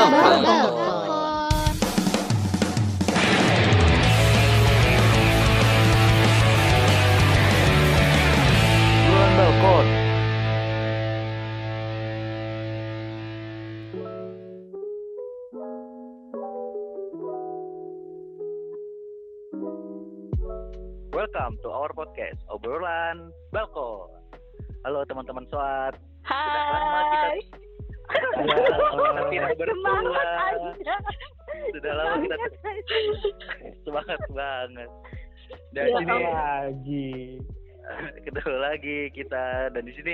Buruan balkon. Welcome to our podcast obrolan balkon. Halo teman-teman. Sudah lama kita Sudah tidak Semangat bersuara. aja. Sudah lama kita semangat banget. Dan Ya, ini lagi. ketemu lagi kita dan di sini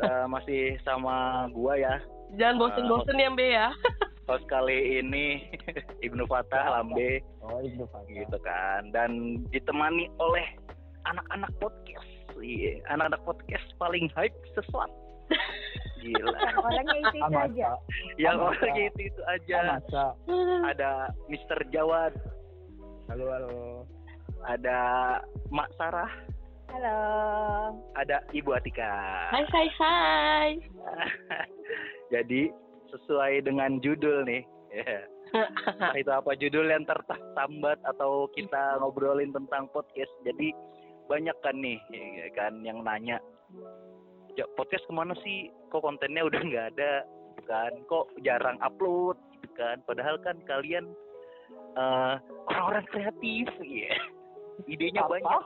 eh, masih sama gua ya. Jangan bosen-bosen ya, Mbe ya. Host kali ini Ibnu Fatah Lambe Oh, itu Pak. gitu kan dan ditemani oleh anak-anak podcast. Iya, anak-anak podcast paling hype sesuatu. Gila. orangnya itu, itu Sama aja Yang Sama, orangnya itu itu aja. Masa. Ada Mr. Jawad, Halo, halo. ada Mak Sarah, halo ada Ibu Atika. Hai, hai, hai. Jadi sesuai dengan judul nih, ya. Entah itu apa judul yang tersambat atau kita ngobrolin tentang podcast. Jadi banyak kan nih, ya kan yang nanya, "Ja, podcast ke mana sih? Kok kontennya udah nggak ada, gitu kan? Kok jarang upload, gitu kan? Padahal kan kalian eh, orang-orang kreatif, ya. Idenya Apa? banyak.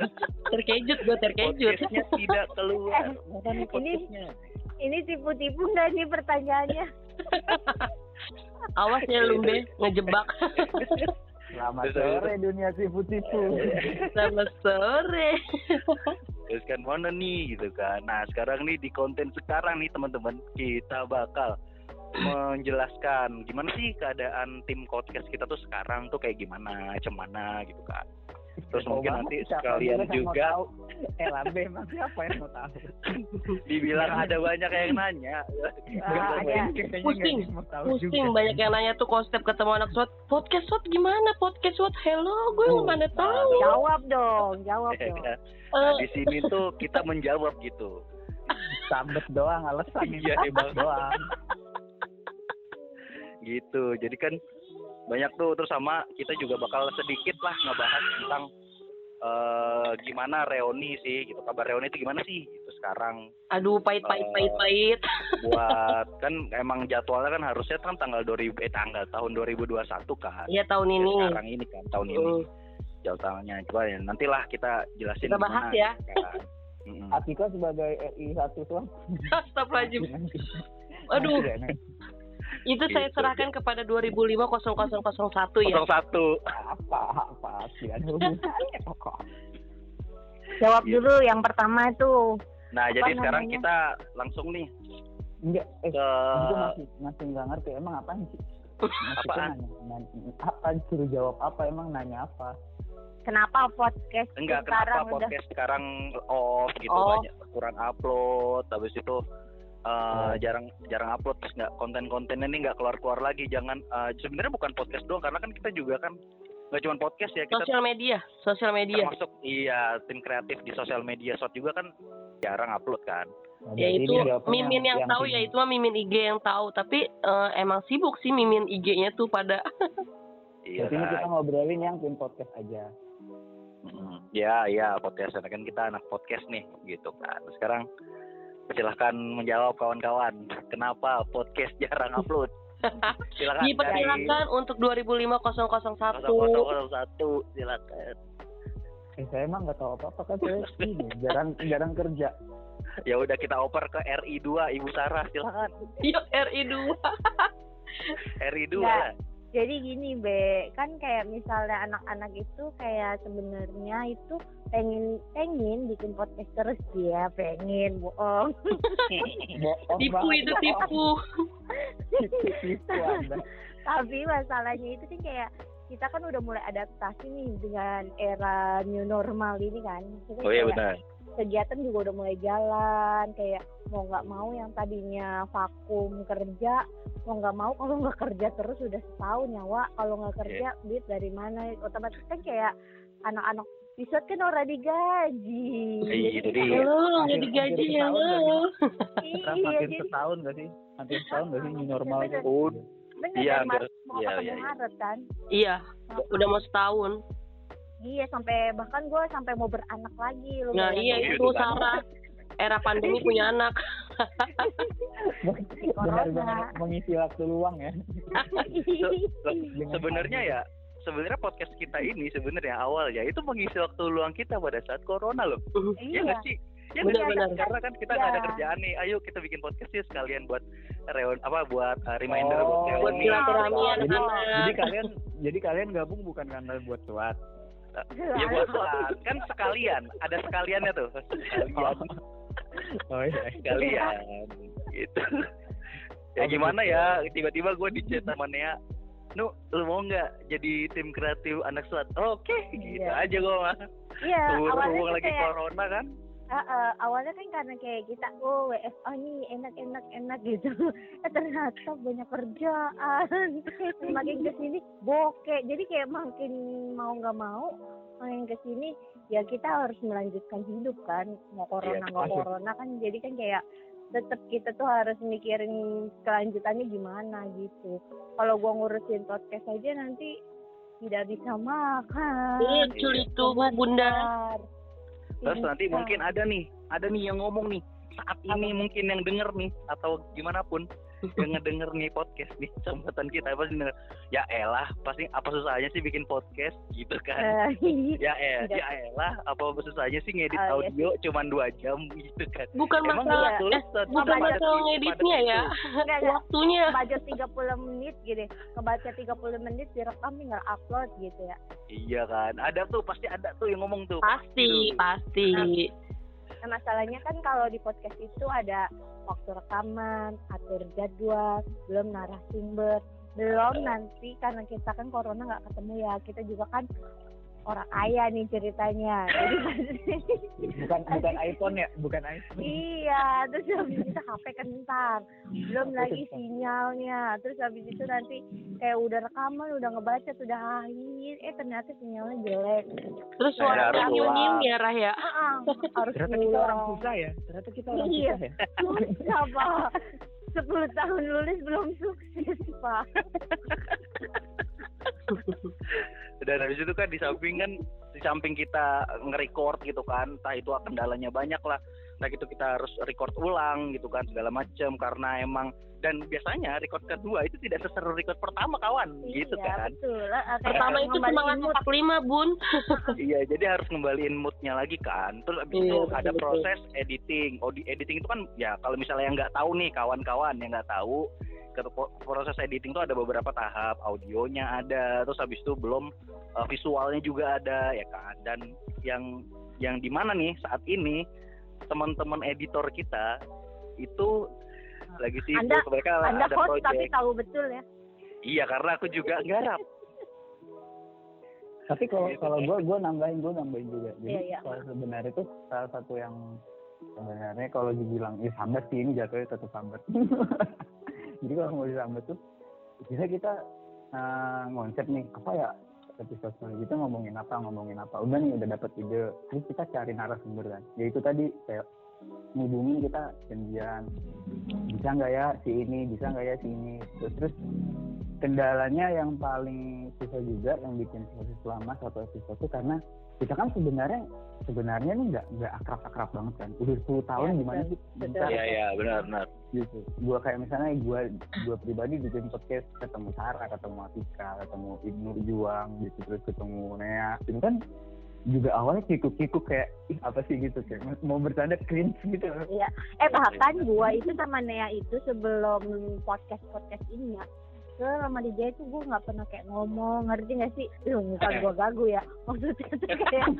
Terkejut, gue terkejut. Podcastnya tidak keluar. Mana nih ini- podcastnya? ini tipu-tipu nggak nih pertanyaannya Awas ya lu. Ngejebak. Selamat sore dunia tipu-tipu. Selamat sore. Terus kan mana nih gitu kan. Nah sekarang nih di konten sekarang nih teman-teman kita bakal menjelaskan gimana sih keadaan tim podcast kita tuh sekarang tuh kayak gimana, cemana gitu kan. Terus Oh, mungkin nanti sekalian juga? Eh, Lambe emang siapa yang mau tahu? dibilang ada banyak yang nanya. Ah, ada. Pusing. Pusing banyak yang nanya tuh konsep ketemu anak SWAT. Podcast SWAT gimana? Podcast SWAT hello, gue Oh, mana tahu. jawab dong jawab dong? Eh, Nah, di sini tuh kita menjawab gitu. Sambet doang alasan. Iya, emang. doang. gitu jadi kan banyak tuh terus sama kita juga bakal sedikit lah ngebahas tentang eh gimana reuni sih gitu kabar reuni itu gimana sih gitu sekarang aduh, pahit, pahit, pahit, pahit. buat kan emang jadwalnya kan harusnya kan tanggal 2000 eh tanggal tahun 2021 kan Iya tahun Ya, ini. sekarang ini kan tahun ini Uh, jadwalnya coba ya nantilah kita jelasin Kita bahas gimana, ya. kan. Mm-mm. Atika sebagai RI satu tuh. Astagfirullahaladzim. Aduh, itu saya Gitu. serahkan kepada 2005-0001 ya. 01 apa apa sih ada hubungannya jawab Iya. dulu yang pertama tuh nah Apa jadi sekarang namanya? kita langsung nih enggak eh ke masih masih nggak ngerti emang apa sih Maksudnya Apaan? nanya, nanya, apa suruh jawab apa emang nanya apa kenapa podcast Enggak, sekarang kenapa udah podcast sekarang off gitu Oh. banyak kurang upload habis itu eh, Oh. jarang jarang upload terus nggak konten-kontennya ini nggak keluar-keluar lagi. Jangan eh, sebenarnya bukan podcast doang karena kan kita juga kan nggak cuma podcast ya kita Sosial media, sosial media. termasuk iya tim kreatif di sosial media shot juga kan jarang upload kan. Ya itu Mimin yang, tahu ya itu mah Mimin IG yang tahu, tapi eh, emang sibuk sih Mimin IG-nya tuh pada. Iya ini kita kan ngobrolin yang tim podcast aja. Mm, ya ya podcast kan kita anak podcast nih gitu kan. Sekarang silahkan menjawab kawan-kawan kenapa podcast jarang upload silakan dari dipersilakan untuk 2005-001. 0001 silakan Eh saya emang nggak tahu apa-apa kan saya ini jarang jarang kerja. ya udah kita oper ke RI 2 Ibu Sarah silakan Yuk RI 2. RI 2 Enggak. Jadi gini be kan kayak misalnya anak-anak itu kayak sebenarnya itu pengen pengen bikin podcast terus dia pengen bohong. Tipu itu tipu. tapi masalahnya itu kan kayak kita kan udah mulai adaptasi nih dengan era new normal ini kan. Kita oh iya benar kegiatan juga udah mulai jalan kayak mau nggak mau yang tadinya vakum kerja mau nggak mau kalau nggak kerja terus udah setahun nyawa kalau nggak kerja duit dari mana otomatis kan kayak anak-anak bisa kan orang digaji Iya, nggak digaji ya iya hampir jadi setahun gak sih? Hampir setahun gak sih new normal Bener. gitu? Bener Iya, Iya, iya, iya. Maret kan. Iya, udah mau setahun. Iya sampai bahkan gue sampai mau beranak lagi lu. Nah iya Iya, itu. Sarah. Era pandemi punya anak. benar-benar mengisi waktu luang ya sebenarnya ya sebenarnya podcast kita ini sebenarnya awal ya itu mengisi waktu luang kita pada saat corona loh ya iya. nggak sih ya Benar, benar. karena kan kita nggak ada Iya. kerjaan nih ayo kita bikin podcast ya sekalian buat reun apa buat uh, reminder Oh, buat silaturahmi Iya. jadi, anak-anak. jadi kalian jadi kalian gabung bukan karena buat cuat ya buat buat kan sekalian ada sekaliannya tuh sekalian oh iya sekalian gitu ya gimana ya tiba-tiba gue di chat sama Nea Nu, lu mau nggak jadi tim kreatif anak suat? Oke, gitu Iya. aja gue mah. Iya, awalnya tuh lagi kayak corona kan? Ah, ah, awalnya kan karena kayak kita oh WFA nih enak enak enak gitu. Eh ternyata banyak kerjaan. Semakin ke sini bokeh jadi kayak makin mau nggak mau makin ke sini ya kita harus melanjutkan hidup kan. Mau corona nggak pasti. corona kan. Jadi kan kayak tetap kita tuh harus mikirin kelanjutannya gimana gitu. Kalau gua ngurusin podcast aja nanti tidak bisa makan. Lucu itu Bu Bunda. Terus nanti Bisa. mungkin ada nih, ada nih yang ngomong nih saat ini mungkin yang denger nih atau gimana pun yang ngedenger nih podcast nih kesempatan kita pasti denger ya elah pasti apa susahnya sih bikin podcast gitu kan Eh, ya Tidak. ya elah apa susahnya sih ngedit Oh, iya audio cuman dua jam gitu kan Bukan emang masalah sulit eh, bukan masalah ngeditnya ya. enggak, enggak. Waktunya. budget 30 menit gitu kebaca 30 menit direkam tinggal upload gitu ya iya kan ada tuh pasti ada tuh yang ngomong tuh Pasti, Gitu. pasti. nah masalahnya kan kalau di podcast itu ada waktu rekaman atur jadwal belum narasumber belum nanti karena kita kan corona nggak ketemu ya. Kita juga kan orang kaya nih ceritanya. Jadi bukan bukan iPhone ya? Bukan iPhone. Iya terus habis itu HP kentang belum lagi sinyalnya. Terus habis itu nanti kayak udah rekaman udah ngebaca udah akhir. Eh ternyata sinyalnya jelek. Terus Nah, suara harus nyium pulang. ya Rah ya. Harus ternyata kita orang susah ya? Ternyata kita orang Iya. susah ya? Susah pak. 10 tahun lulus belum sukses pak dan habis itu kan di samping kan di samping kita nge-record gitu kan entah itu kendalanya banyak lah. Entah itu kita harus record ulang gitu kan segala macam karena emang dan biasanya record kedua itu tidak seseru record pertama kawan. Gitu iya, kan. betul. Ah, kayak Pertama itu semangat mood. 45 Bun. iya jadi harus ngembaliin moodnya lagi kan. Terus habis Iya, itu betul, ada betul. proses editing. Oh di editing itu kan ya kalau misalnya yang nggak tahu nih kawan-kawan yang nggak tahu proses editing itu ada beberapa tahap audionya ada terus habis itu belum uh, visualnya juga ada ya kan? Dan yang yang di mana nih saat ini teman-teman editor kita itu lagi sibuk Anda- mereka anda ada host tapi tahu betul ya? Iya karena aku juga garap tapi kalau Gitu. kalau gue gue nambahin gue nambahin juga. Jadi Iya, iya. kalau sebenarnya itu salah satu yang sebenarnya kalau dibilang ya sambat sih ini jatuhnya tetap sambat jadi kalau mau disambat tuh bisa kita eh, ngonsep nih apa ya episode kali kita ngomongin apa ngomongin apa. Udah nih udah dapet ide terus kita cari narasumber kan. Ya itu tadi kayak ngubungin kita janjian bisa nggak ya si ini bisa nggak ya si ini. Terus terus kendalanya yang paling susah juga yang bikin proses lama satu episode itu karena kita kan sebenarnya sebenarnya nih nggak nggak akrab akrab banget kan. Udah 10 tahun Iya, gimana sih? bisa iya iya benar benar. Gitu. Gua kayak misalnya gua gua pribadi bikin podcast ketemu Sarah ketemu Atika ketemu Ibnu Juang gitu terus ketemu Nea. Itu kan juga awalnya kikuk-kikuk kayak ih apa sih? Gitu kayak mau bercanda cringe gitu. Iya. Eh bahkan gua itu sama Nea itu sebelum podcast podcast ini ya ke sama dia itu gue nggak pernah kayak ngomong ngerti nggak sih lu muka gua gagu ya maksudnya tuh kayak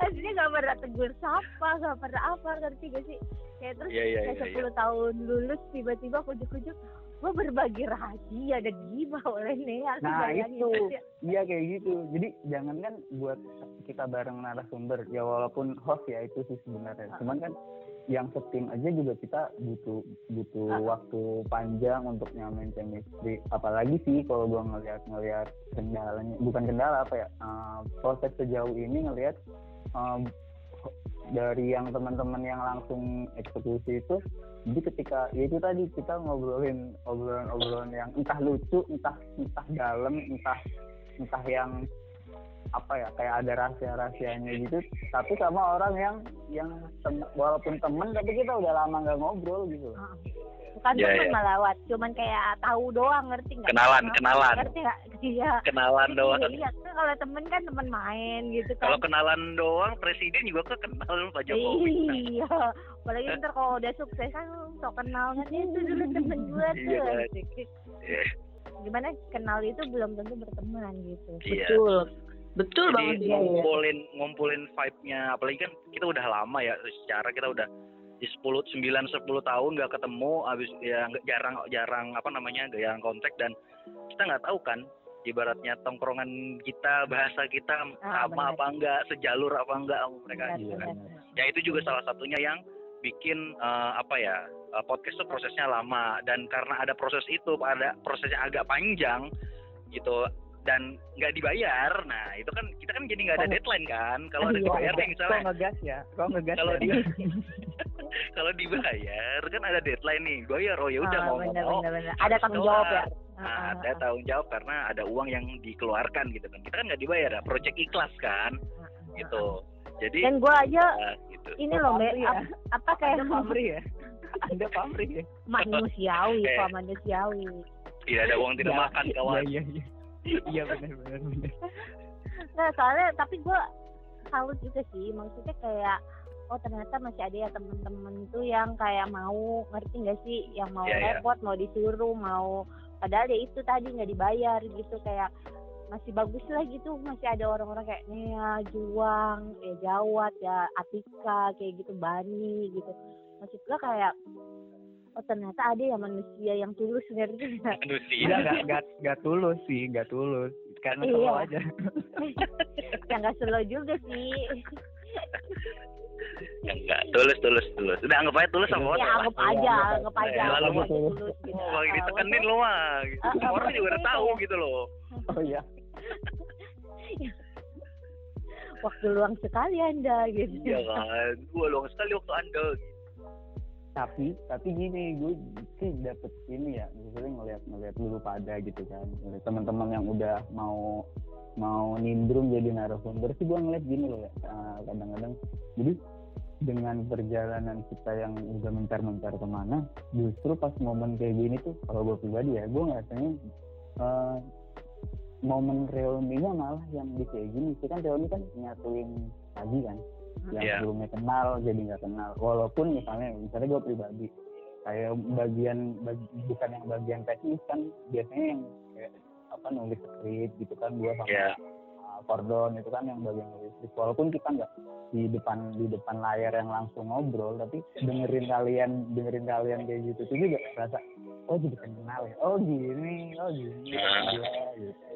maksudnya nggak pernah tegur sapa nggak pernah apa ngerti gak sih kayak terus iya iya kayak iya iya. 10 tahun lulus tiba-tiba kujuk-kujuk gue berbagi rahasia dan gibah oleh Nea Nah, bayangin itu. Iya kayak gitu. Jadi jangan kan buat kita bareng narasumber ya walaupun host ya itu sih sebenarnya. Cuman kan yang setim aja juga kita butuh butuh Ah. waktu panjang untuk nyamain chemistry. Apalagi sih kalau gua ngelihat ngelihat kendalanya bukan kendala apa ya eh, proses sejauh ini ngelihat eh, dari yang teman-teman yang langsung eksekusi itu jadi ketika ya itu tadi kita ngobrolin obrolan-obrolan yang entah lucu entah entah dalam entah entah yang apa ya kayak ada rahasia-rahasianya gitu tapi sama orang yang yang tem walaupun temen tapi kita udah lama nggak ngobrol gitu Ah. bukan Iya, temen iya. malah Wat. cuman kayak tahu doang ngerti nggak Kenalan, Kenal- kenalan. ngerti nggak iya kenalan doang Iya, iya. Kan kalau temen kan temen main gitu kan kalau kenalan doang presiden juga ke kenal Pak Jokowi Iya, apalagi ntar kalau udah sukses kan sok kenal kan itu dulu temen gue tuh. Iya, kan. Iya. Gimana kenal itu belum tentu berteman gitu. Iya. Betul. Betul Jadi banget iya, iya. ngumpulin ngumpulin vibe-nya apalagi kan kita udah lama ya secara kita udah di 10 9 10 tahun nggak ketemu habis ya jarang jarang apa namanya jarang kontak dan kita nggak tahu kan ibaratnya tongkrongan kita bahasa kita Ah, sama benar. apa enggak sejalur apa enggak sama mereka Benar, gitu kan. benar. ya itu juga salah satunya yang bikin eh, apa ya eh, podcast itu prosesnya lama dan karena ada proses itu ada prosesnya agak panjang gitu dan nggak dibayar nah itu kan kita kan jadi nggak ada Oh. deadline kan kalau ada Iya, dibayar nih kok misalnya ngegas ya kok ngegas kalau ya? di kalau dibayar kan ada deadline nih bayar oh ya udah Ah, mau benar, mau Ada tanggung jawab ya. kelar. Ah, Nah, ah, ada ah, tanggung jawab karena ada uang yang dikeluarkan gitu kan. Kita kan nggak dibayar ya, project ikhlas kan, gitu. Jadi Dan gue aja gitu. ini Oh, loh, pamri ya? ap- apa kayak Anda pamri ya anda pamri ya manusiawi, Eh. kok manusiawi. tidak ada uang tidak Ya, makan kawan. iya iya iya benar benar benar Nah, soalnya tapi gue salut juga sih, maksudnya kayak oh ternyata masih ada ya temen-temen tuh yang kayak mau ngerti nggak sih, yang mau Iya, iya. repot, mau disuruh, mau padahal ya itu tadi nggak dibayar gitu kayak masih bagus lah gitu masih ada orang-orang kayak Nea, Juang, ya Jawat, ya Atika kayak gitu, Bani gitu. Maksud gue kayak oh ternyata ada ya manusia yang tulus ngerti nggak? Manusia. Enggak, enggak, enggak, enggak tulus sih, enggak tulus. Karena Iya. slow aja. ya nggak slow juga sih. Ya, enggak, tulus tulus tulus. Udah anggap aja tulus sama Iya, orang. ya anggap aja, anggap aja. Ya, lalu anggap aja tulus. gitu. Oh, lagi ditekenin lo mah. Gitu. Ah, Orang juga udah tahu gitu loh. Oh iya. waktu luang sekali anda gitu. Iya kan. Gua luang sekali waktu Anda. Tapi, tapi gini, gue sih dapet ini ya, misalnya ngeliat ngeliat dulu pada gitu kan, teman-teman yang udah mau mau nimbrung jadi narasumber sih gue ngeliat gini loh ya, ah, kadang-kadang jadi dengan perjalanan kita yang udah mencar-mencar ke mana, justru pas momen kayak gini tuh, kalau gue pribadi ya, gue ngerasanya eh, momen reuninya malah yang di kayak gini. Sih kan reuni kan nyatuin lagi kan yang Iya. sebelumnya kenal jadi nggak kenal walaupun misalnya misalnya gue pribadi kayak bagian bag- bukan yang bagian teknis kan biasanya yang kayak apa nulis skrip gitu kan gue sama Iya. uh, Kordon itu kan yang bagian nulis skrip walaupun kita nggak di depan di depan layar yang langsung ngobrol tapi dengerin kalian dengerin kalian kayak gitu tuh juga rasa oh jadi kenal ya oh gini oh gini Ah. Iya, gitu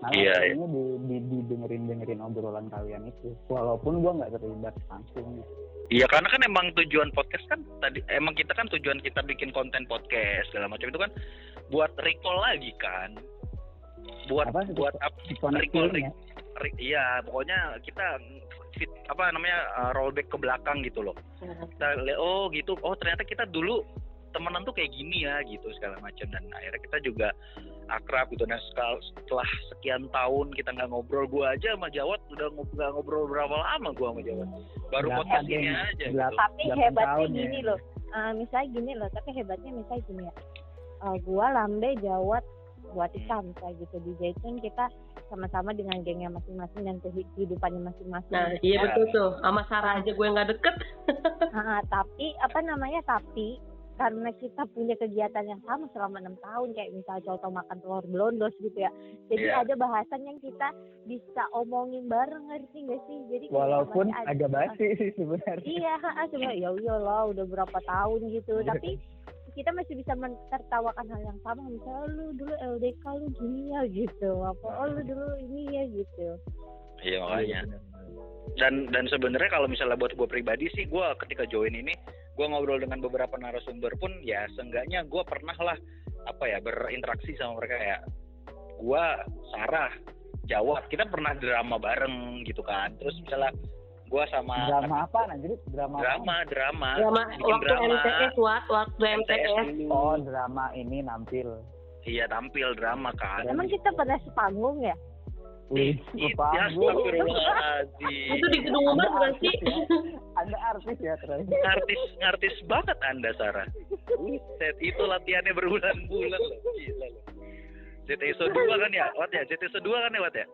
Malah Iya, iya. kayaknya di, di, di dengerin dengerin obrolan kalian itu walaupun gua nggak terlibat langsung. Iya karena kan emang tujuan podcast kan tadi emang kita kan tujuan kita bikin konten podcast segala macam itu kan buat recall lagi kan. Buat Apa? buat up, Dikoneksi recall ya. re- iya pokoknya kita fit apa namanya uh, rollback ke belakang gitu loh. Kita oh gitu oh ternyata kita dulu temenan tuh kayak gini ya gitu segala macam dan akhirnya kita juga akrab gitu dan sekal- setelah sekian tahun kita nggak ngobrol gua aja sama Jawat udah nggak ngobrol berapa lama gua sama Jawat baru Delapan, podcast ini aja gitu. Tapi hebatnya tahun ya. gini loh Eh, misalnya gini loh tapi hebatnya misalnya gini ya Eh, gua lambe jawat buat ikan misalnya gitu di Zaitun kita sama-sama dengan gengnya masing-masing dan kehidupannya masing-masing Nah, gitu. iya betul tuh. Sama Sarah aja gue nggak deket. Ah, tapi apa namanya tapi karena kita punya kegiatan yang sama selama enam tahun kayak misalnya contoh makan telur blondos gitu ya. Jadi Iya. ada bahasan yang kita bisa omongin bareng ngerti gak sih? Jadi walaupun ada- agak basi sih sebenarnya. Iya ha, cuma ya iyalah udah berapa tahun gitu. Iya. tapi kita masih bisa mentertawakan hal yang sama misalnya "Oh, lu dulu LDK lu gini ya gitu. Apa oh lu dulu ini ya gitu. Iya makanya. Dan dan sebenarnya kalau misalnya buat gue pribadi sih, gue ketika join ini, gue ngobrol dengan beberapa narasumber pun ya seenggaknya gue pernah lah apa ya berinteraksi sama mereka ya. Gue Sarah, Jawab, kita pernah drama bareng gitu kan. Terus misalnya Gua sama drama apa anjir drama apa? drama, drama. Drama Bikin waktu drama. MTS Wat, waktu MTS. dulu. oh drama ini nampil Iya tampil drama kan. Emang kita pernah sepanggung ya? Wih, ya. Itu di gedung umum Anda bukan sih? artis? Anda artis ya terus. Ngartis, ngartis banget Anda, Sarah. Buset, itu latihannya berbulan-bulan loh. Gila loh. JTSO 2 kan ya, Wat ya? JTSO 2 kan ya, Wat ya?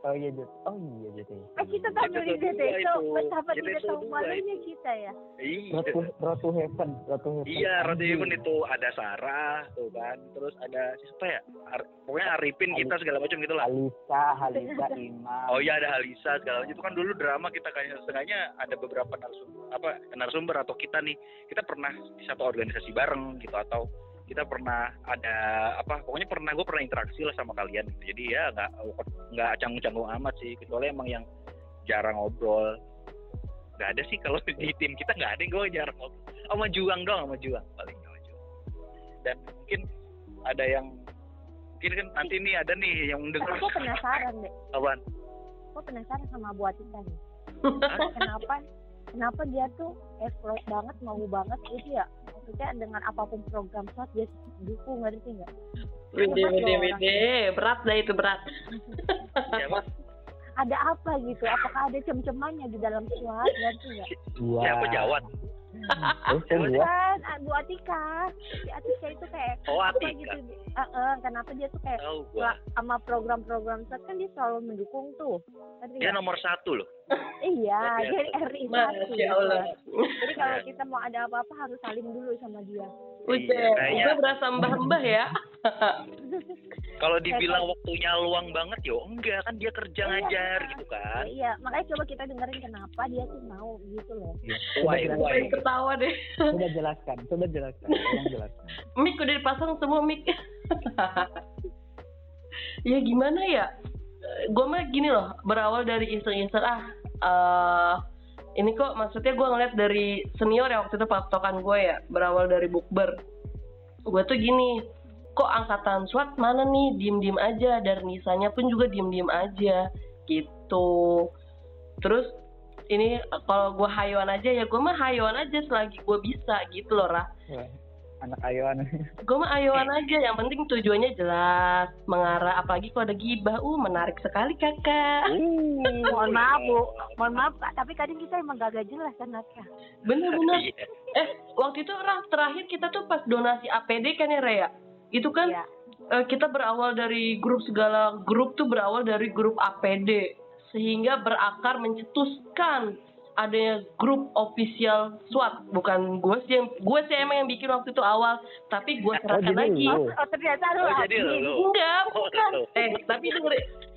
Oh iya Jut. Oh iya Jut. ya. Eh kita di Kita DTSO, itu. betapa Kita tidak tahu malunya kita ya. Iya. Road to Heaven, Road to Heaven. Iya, Anjir. Event itu ada Sarah tuh kan, terus ada siapa ya? Ar pokoknya Arifin kita segala macam gitu lah. Alisa, Halisa, Imam. Oh iya ada Halisa segala macam itu kan dulu drama kita kayaknya setengahnya ada beberapa narsumber apa narasumber atau kita nih kita pernah di satu organisasi bareng gitu atau kita pernah ada apa pokoknya pernah gue pernah interaksi lah sama kalian gitu. jadi ya nggak nggak canggung-canggung amat sih kecuali emang yang jarang ngobrol nggak ada sih kalau di tim kita nggak ada yang gue jarang ngobrol sama Juang doang sama Juang paling sama Juang dan mungkin ada yang mungkin kan nanti nih ada nih yang dengar Aku penasaran deh. apaan Aku penasaran sama buat kita nih. Kenapa? Kenapa dia tuh effort banget, mau banget gitu ya? Maksudnya dengan apa pun program SWOT dia dukung ngerti nggak? Wede, wede, wede. Berat dah itu berat. Ada apa gitu? Apakah ada cem-cemannya di dalam SWOT ngerti nggak? Siapa Jawat Terus kan dia Kan ah, Bu Atika, si Atika itu kayak oh apa Atika gitu? Eh, eh, kenapa dia tuh kayak tahu gua Wah, sama program-program SWOT kan dia selalu mendukung tuh. Ngerti dia nggak? nomor satu loh Iya, jadi RI satu. Masya Allah. Jadi kalau kita mau ada apa-apa harus saling dulu sama dia. Udah, Iya, kayaknya- berasa mbah-mbah ya. kalau dibilang waktunya luang banget yo enggak kan dia kerja Iya. ngajar gitu kan Iya, makanya coba kita dengerin kenapa dia tuh mau gitu loh. why Coba why ketawa deh. Coba jelaskan, coba jelaskan, tolong jelaskan. Mic udah dipasang semua mic. ya gimana ya? Gue mah gini loh, berawal dari iseng-iseng ah. eh ini kok maksudnya gue ngeliat dari senior ya waktu itu patokan gue ya berawal dari bukber gue tuh gini kok angkatan SWAT mana nih diem-diem aja dan Nisanya pun juga diem-diem aja gitu terus ini kalau gue hayuan aja ya gue mah hayuan aja selagi gue bisa gitu loh Rah. Anak ayuan. gue mah ayoan aja yang penting tujuannya jelas mengarah apalagi kalau ada gibah. Uh menarik sekali kakak. Mohon maaf bu, mohon maaf Kak, tapi kadang kita emang gak jelas anaknya. bener-bener Iya. eh waktu itu Rah terakhir kita tuh pas donasi APD kan ya Raya itu kan eh, kita berawal dari grup segala grup tuh berawal dari grup APD sehingga berakar mencetuskan adanya grup official SWAT. Bukan gue sih yang gue sih emang yang bikin waktu itu awal tapi gue serahkan jadi lagi. lu. Oh, ternyata lu oh jadi lo enggak Oh, bukan. lu. eh tapi denger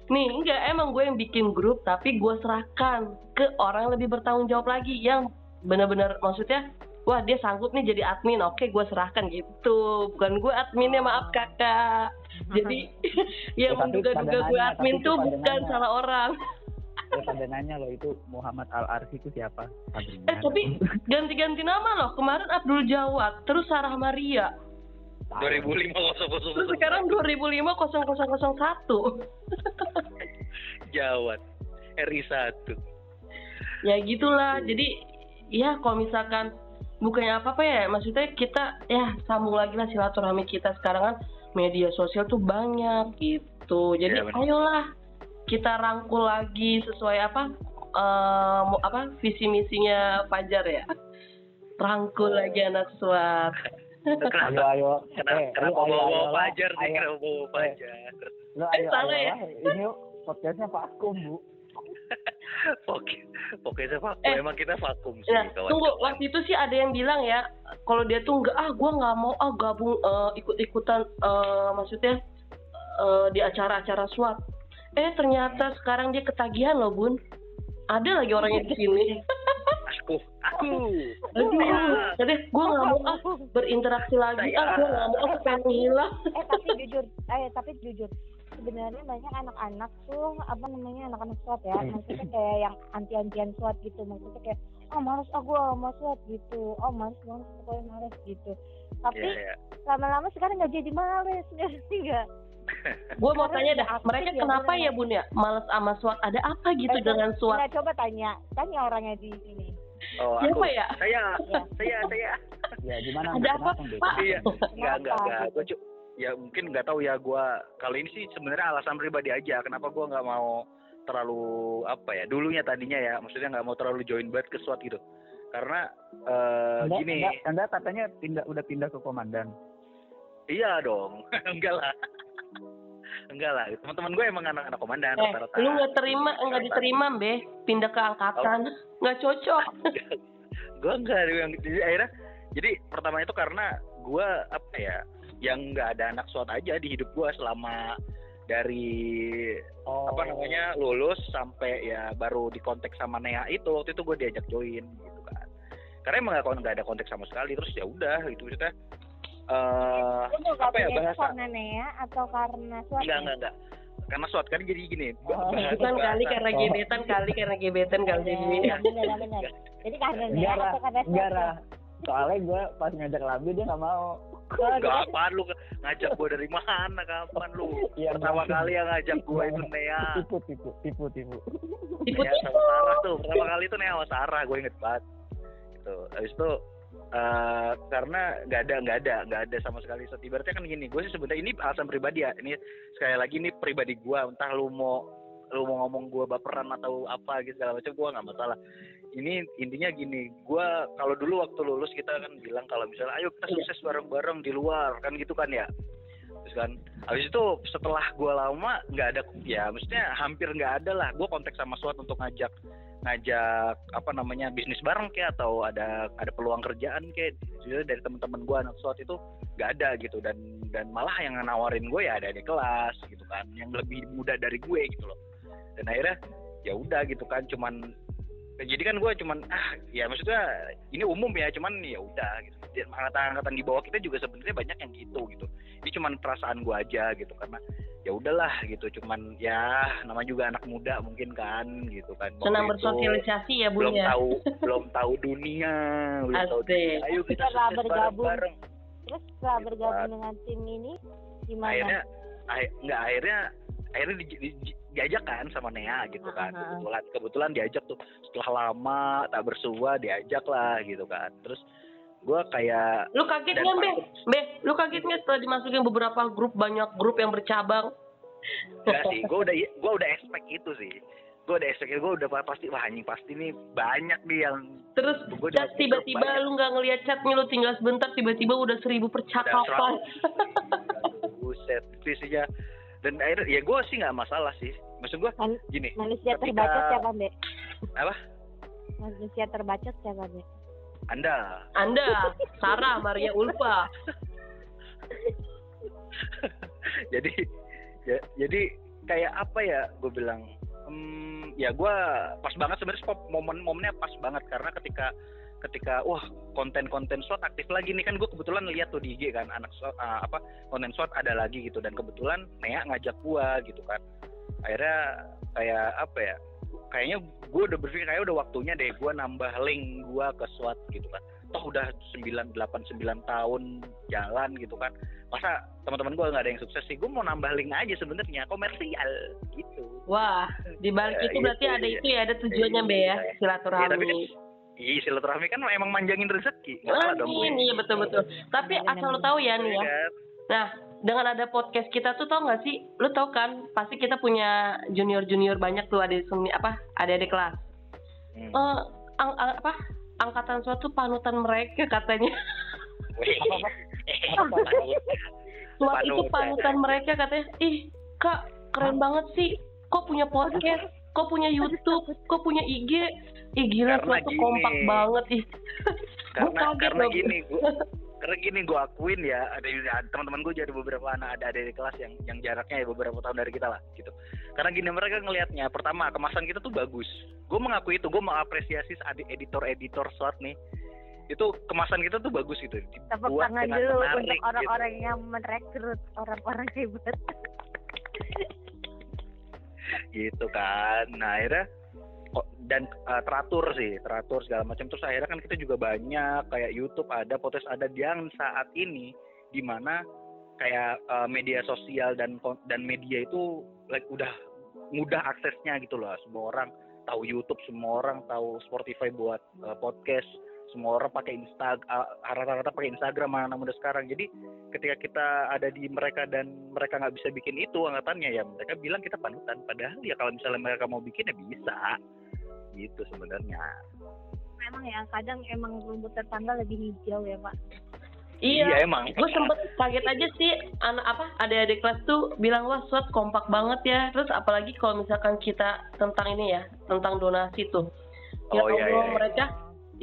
nih enggak emang gue yang bikin grup tapi gue serahkan ke orang yang lebih bertanggung jawab lagi yang benar-benar maksudnya wah dia sanggup nih jadi admin. Oke gue serahkan gitu. Bukan gue adminnya maaf kakak. Jadi yang Ya, tapi menduga-duga gue admin tapi tuh bukan salah orang Ya pada nanya loh itu Muhammad Al Arfi itu siapa? eh tapi ganti-ganti nama loh. Kemarin Abdul Jawad terus Sarah Maria. 2005 terus sekarang 2005 0001 Jawat RI 1 ya gitulah jadi ya kalau misalkan bukannya apa apa ya maksudnya kita ya sambung lagi lah silaturahmi kita sekarang kan. Media sosial tuh banyak gitu. Jadi benar. ayolah kita rangkul lagi sesuai apa eh, mau apa visi misinya Fajar ya rangkul lagi anak SWAT Ayo kenapa ayo. kenapa, Eh, kenapa ayo, ayo, bawa ayo. Fajar sih Ayo. kenapa bawa Fajar Lo Eh, ayo, salah ayo ya? Ini yuk, podcastnya vakum bu. oke pokoknya vakum Eh. emang kita vakum sih Nah, kawan tunggu waktu itu sih ada yang bilang ya kalau dia tuh nggak ah gue nggak mau ah gabung eh, ikut-ikutan eh, maksudnya eh, di acara-acara SWAT. Eh ternyata sekarang dia ketagihan loh bun. Ada lagi orangnya di sini. aku aku Aduh, tadi gue nggak mau ah berinteraksi lagi. Ah gue nggak mau aku pengen hilang. Eh tapi jujur, eh tapi jujur. Sebenarnya banyak anak-anak tuh apa namanya anak-anak SWAT ya. Maksudnya kayak yang anti-antian SWAT gitu. Maksudnya kayak oh males ah gue sama SWAT gitu. Oh males males pokoknya males gitu. Tapi Iya, iya. lama-lama sekarang nggak jadi males ngerti nggak gue mau tanya dah mereka ya, kenapa bener. ya bun ya males sama SWAT ada apa gitu Eh, dengan SWAT Nggak, coba tanya, tanya orangnya di sini. Oh, Siapa aku, ya? Saya, saya, saya. ya gimana Ada apa? Pak? Iya, enggak, enggak, enggak. Gue ya mungkin nggak tahu ya gue kalau ini sih sebenarnya alasan pribadi aja kenapa gue nggak mau terlalu apa ya dulunya tadinya ya maksudnya nggak mau terlalu join banget ke SWAT gitu karena eh, anda, gini anda, anda katanya pindah udah pindah ke komandan iya dong enggak lah enggak lah teman-teman gue emang anak-anak komandan eh rata-rata. lu nggak terima nggak diterima be? Pindah ke angkatan nggak cocok. Gue enggak yang jadi akhirnya jadi pertama itu karena gue apa ya yang nggak ada anak SWAT aja di hidup gue selama dari oh. apa namanya lulus sampai ya baru di kontak sama Nea itu waktu itu gue diajak join gitu kan. Karena emang nggak ada kontak sama sekali terus ya udah gitu. Maksudnya eh mau apa ya bahasa? karena Nea atau karena suatu? enggak enggak enggak. Karena SWAT kan jadi gini Oh. bahasa- bukan kali karena Oh. gebetan kali karena gebetan kali Bener, bener, bener. Jadi karena Nea atau karena suatu? lah soalnya gue pas ngajak Labi dia nggak mau. Oh, Enggak jadi- apaan lu? Ngajak gue dari mana? Kapan lu? Iya, pertama enggak. kali yang ngajak gue itu Nea. Tipu tipu tipu tipu. Tipu Nea sama Sarah tuh. Pertama kali itu Nea sama Sarah gue inget banget. Gitu. Habis itu eh karena nggak ada nggak ada nggak ada sama sekali. So, ibaratnya kan gini gue sih sebenarnya ini alasan pribadi ya. Ini sekali lagi ini pribadi gue entah lu mau lu mau ngomong gue baperan atau apa gitu segala macam gue nggak masalah. Ini intinya gini gue kalau dulu waktu lulus kita kan bilang kalau misalnya ayo kita sukses bareng-bareng di luar kan gitu kan ya. Terus kan habis itu setelah gue lama nggak ada ya maksudnya hampir nggak ada lah. Gue kontak sama SWAT untuk ngajak ngajak apa namanya bisnis bareng kayak atau ada ada peluang kerjaan kayak dari teman-teman gue anak SWAT itu nggak ada gitu. Dan dan malah yang nawarin gue ya ada di kelas gitu kan yang lebih muda dari gue gitu loh. Dan akhirnya ya udah gitu kan cuman jadi kan gue cuman ah ya maksudnya ini umum ya cuman ya udah gitu Di angkatan-angkatan di bawah kita juga sebenarnya banyak yang gitu gitu ini cuman perasaan gue aja gitu karena ya udahlah gitu cuman ya nama juga anak muda mungkin kan gitu kan Waktu senang bersosialisasi ya bun belum ya tahu belum tahu dunia belum tahu dunia. ayo kita Setelah bergabung. Terus setelah Gitu, bergabung Pak. dengan tim ini gimana? akhirnya akhir- nggak akhirnya akhirnya di, di- di- diajak kan sama Nea gitu kan. ah, ah. kebetulan kebetulan diajak tuh. Setelah lama tak bersua diajak lah gitu kan. Terus gue kayak lu kaget nggak be? be lu kaget nggak setelah dimasukin beberapa grup banyak grup yang bercabang? Enggak sih gue udah gue udah expect itu sih. Gue udah expect gue udah pasti wah anjing pasti nih banyak nih yang terus Gua chat tiba-tiba lu nggak ngeliat chatnya lu tinggal sebentar tiba-tiba udah seribu percakapan. buset visinya dan akhirnya ya gue sih nggak masalah sih. Maksud gue Man- gini Manusia Ketika- terbacot siapa, Be? apa? Manusia terbacot siapa, Be? anda. Anda Sarah Maria Ulfa. Jadi ya, jadi kayak apa ya gue bilang hmm, ya gue pas banget sebenarnya spot- momen-momennya pas banget. Karena ketika ketika wah konten-konten SWAT aktif lagi nih. Kan gue kebetulan lihat tuh di IG kan anak SWAT ah, apa konten SWAT ada lagi gitu. Dan kebetulan Nea ngajak gue gitu kan. Akhirnya kayak apa ya kayaknya gue udah berpikir kayak udah waktunya deh gue nambah link gue ke SWAT gitu kan. Toh udah 9 8 9 tahun jalan gitu kan. Masa teman-teman gue nggak ada yang sukses sih? Gue mau nambah link aja sebenarnya komersial gitu. Wah di balik Ya, itu berarti itu, ada iya. itu ya ada tujuannya be ya Iya. Ya, tapi silaturahmi kan iya silaturahmi kan emang manjangin rezeki dong Amin, iya betul betul. Tapi Benar, asal lu benar. tahu ya nih Iya ya. kan? Nah, dengan ada podcast kita tuh tau gak sih? Lu tau kan? Pasti kita punya junior junior banyak tuh ada semi apa? Ada di kelas. Hmm. Eh, ang- ang- apa? Angkatan suatu panutan mereka katanya. Suat itu Panutan. panutan mereka katanya. Ih, kak keren banget sih. Kok punya podcast? Kok punya YouTube? Kok punya IG? Ih gila, Karena suatu gini. kompak banget ih. Karena karena loh. gini gua karena gini gue akuin ya ada teman-teman gue jadi beberapa anak ada ada di kelas yang yang jaraknya ya beberapa tahun dari kita lah gitu karena gini mereka ngelihatnya pertama kemasan kita tuh bagus gue mengakui itu gue mengapresiasi editor editor short nih itu kemasan kita tuh bagus gitu Tepuk tangan dengan dulu menarik untuk gitu. orang-orang yang merekrut orang-orang hebat. gitu kan nah akhirnya dan uh, teratur sih teratur segala macam. Terus akhirnya kan kita juga banyak kayak YouTube ada podcast ada yang saat ini di mana kayak eh, media sosial dan dan media itu like udah mudah aksesnya gitu loh. Semua orang tahu YouTube semua orang tahu Spotify buat eh, podcast semua orang pakai Instagram rata-rata pakai Instagram anak muda sekarang. Jadi ketika kita ada di mereka dan mereka nggak bisa bikin itu anggatannya ya mereka bilang kita panutan. Padahal ya kalau misalnya mereka mau bikin ya bisa gitu sebenarnya. Memang ya kadang emang rumput tetangga lebih hijau ya pak. Iya emang. gue sempet kaget aja sih anak apa adik-adik kelas tuh bilang wah suat kompak banget ya. Terus apalagi kalau misalkan kita tentang ini ya tentang donasi tuh. Ya Oh, iya, Allah iya, iya. mereka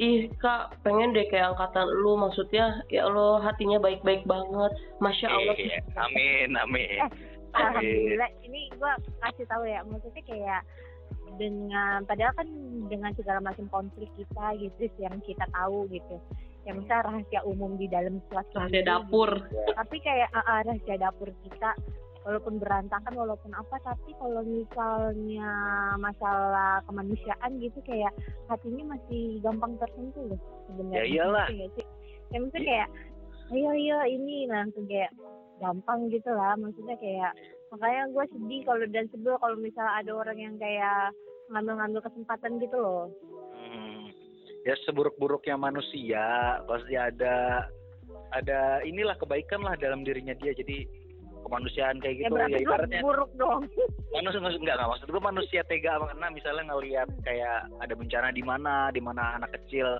ih kak pengen deh kayak angkatan lu maksudnya ya Allah hatinya baik-baik banget masya Allah. Iya, amin amin. Eh, alhamdulillah ini gua kasih tahu ya maksudnya kayak dengan padahal kan dengan segala macam konflik kita gitu yang kita tahu gitu yang misalnya rahasia umum di dalam suatu rahasia dapur tapi kayak ah, ah, rahasia dapur kita walaupun berantakan walaupun apa tapi kalau misalnya masalah kemanusiaan gitu kayak hatinya masih gampang tersentuh loh sebenarnya Ya iyalah. Sih? ya maksudnya kayak ayo ayo ini langsung kayak gampang gitu lah maksudnya kayak makanya gue sedih kalau dan sebel kalau misalnya ada orang yang kayak ngambil-ngambil kesempatan gitu loh. Hmm. ya seburuk-buruknya manusia pasti ada ada inilah kebaikan lah dalam dirinya dia. Jadi kemanusiaan kayak ya gitu ya gue ibaratnya buruk dong. Manusia enggak enggak maksud gue manusia tega karena misalnya ngelihat kayak ada bencana di mana di mana anak kecil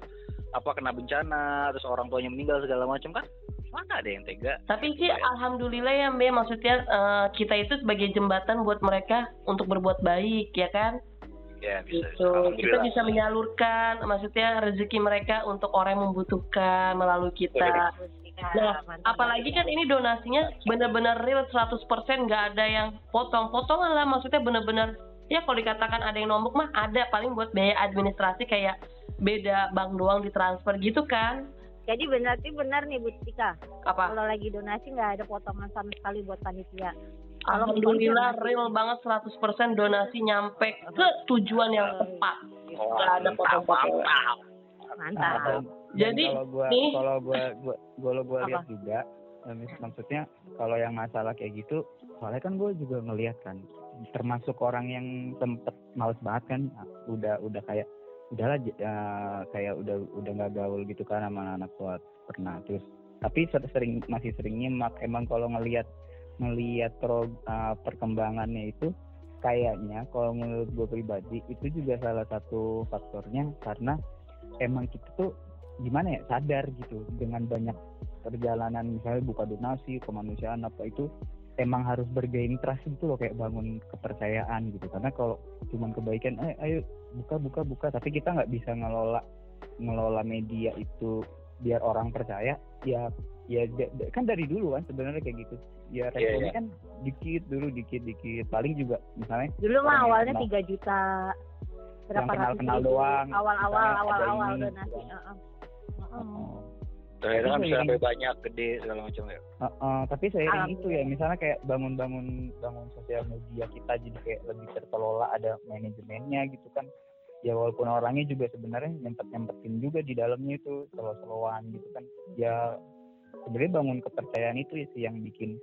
apa kena bencana terus orang tuanya meninggal segala macam kan mana ada yang tega. Tapi sih alhamdulillah ya Mbe, maksudnya eh, kita itu sebagai jembatan buat mereka untuk berbuat baik ya kan? ya bisa Gitu. Kita Alhamdulillah. bisa menyalurkan maksudnya rezeki mereka untuk orang yang membutuhkan melalui kita. Nah, apalagi kan ini donasinya benar-benar real 100% nggak ada yang potong-potongan lah. Maksudnya benar-benar ya kalau dikatakan ada yang nombok mah ada. Paling buat biaya administrasi kayak beda bank doang ditransfer gitu kan Jadi benar sih benar nih Bu Tika. apa Kalau lagi donasi nggak ada potongan sama sekali buat panitia. Kalau Alhamdulillah real banget 100% donasi nyampe ke tujuan yang tepat Oh, nggak ada mantap, potong-potongan mantap. Dan Jadi, kalau gua nih- kalau gua gua kalau gua lihat juga eh, maksudnya kalau yang masalah kayak gitu soalnya kan gue juga ngelihat kan termasuk orang yang sempet males banget kan ah, udah udah kayak udahlah eh, kayak udah udah nggak gaul gitu kan sama anak tua pernah. Terus tapi ser- sering masih sering nyimak. Emang kalau ngelihat ngelihat eh, perkembangannya itu kayaknya kalau menurut gue pribadi itu juga salah satu faktornya karena emang kita tuh gimana ya sadar gitu dengan banyak perjalanan. Misalnya buka donasi kemanusiaan apa itu emang harus bergain trust gitu loh kayak bangun kepercayaan gitu karena kalau cuman kebaikan eh ayo buka buka buka tapi kita nggak bisa ngelola ngelola media itu biar orang percaya ya ya kan dari dulu kan sebenarnya kayak gitu ya responnya iya. kan dikit dulu dikit dikit paling juga misalnya Dulu mah awalnya kenal. 3 juta. Berapa Yang kenal-kenal ratus ribu. doang. Awal-awal Misalnya ada awal-awal ini, donasi. gitu. heeh. Heeh. oh, Ternyata kan sampai banyak gede segala macam ya. Uh, uh, tapi seiring itu ya misalnya kayak bangun-bangun bangun sosial media kita jadi kayak lebih terkelola ada manajemennya gitu kan. Ya walaupun orangnya juga sebenarnya nyempet nyempetin juga di dalamnya itu selo-seloan gitu kan. Ya sebenarnya bangun kepercayaan itu ya sih yang bikin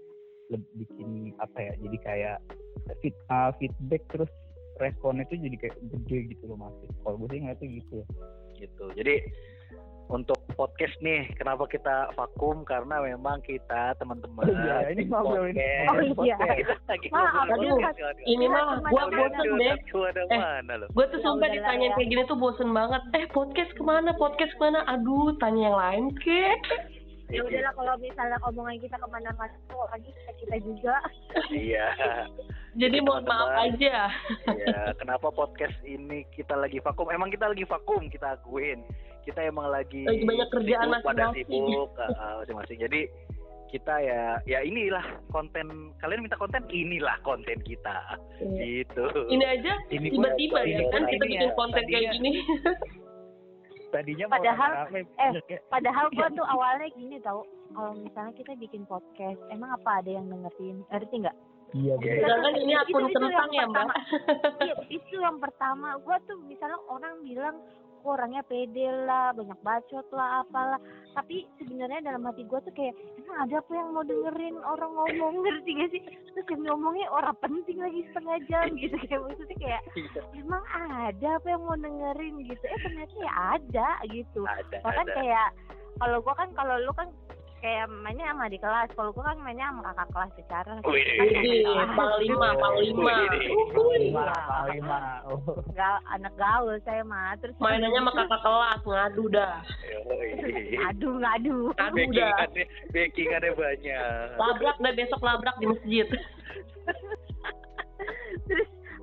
bikin apa ya jadi kayak feed, uh, feedback terus respon itu jadi kayak gede gitu loh masih kalau gue sih ngeliatnya gitu ya. Gitu. Jadi untuk podcast nih kenapa kita vakum? Karena memang kita teman-teman Oh iya, ini ngobrolin- podcast. Oh iya. kita lagi ngobrol podcast. ini mah gua bosen deh Eh, mana loh gue tuh Ya sumpah udahlah ditanya ya. kayak gini tuh bosen banget. Eh podcast ke mana? Podcast ke mana? Aduh tanya yang lain ke Ya udahlah kalau misalnya omongan kita ke mana-mana tuh lagi kita, kita juga. iya. Jadi Jadi mohon maaf aja. Ya kenapa podcast ini kita lagi vakum? Emang kita lagi vakum kita akuin kita emang lagi Lagi banyak kerjaan sibuk, pada masing-masing. sibuk uh, uh, masing-masing jadi kita ya ya inilah konten kalian minta konten inilah konten kita gitu ini aja Ini tiba-tiba ya ini kan kita ini bikin ya, konten kayak tadinya- gini tadinya Padahal, rame-rame, eh, kayak, Padahal gua tuh awalnya gini tau, kalau misalnya kita bikin podcast, emang apa ada yang dengerin? Ngerti nggak? iya Iya, bener. sedangkan ini akun Itu- itu kentang yang ya mbak pertama. Iya, itu yang pertama. Gua tuh misalnya orang bilang, kok orangnya pede lah banyak bacot lah apalah. Tapi sebenarnya dalam hati gue tuh kayak emang ada apa yang mau dengerin orang ngomong? Ngerti gak sih? Terus yang ngomongnya orang penting lagi setengah jam gitu kayak maksudnya kayak emang ada apa yang mau dengerin? Gitu. Eh ternyata ya ada gitu. Ada bahkan ada. kayak kalau gua kan kalau lu kan kayak mainnya sama di kelas kalau gua kan mainnya sama kakak kelas secara panglima, panglima. Widih. lima lima oh Gal, anak gaul saya mah terus Mainannya sama kakak kelas, ngadu dah. Aduh ngadu Ngadu dah. backingannya backingannya banyak Labrak dah besok labrak di masjid.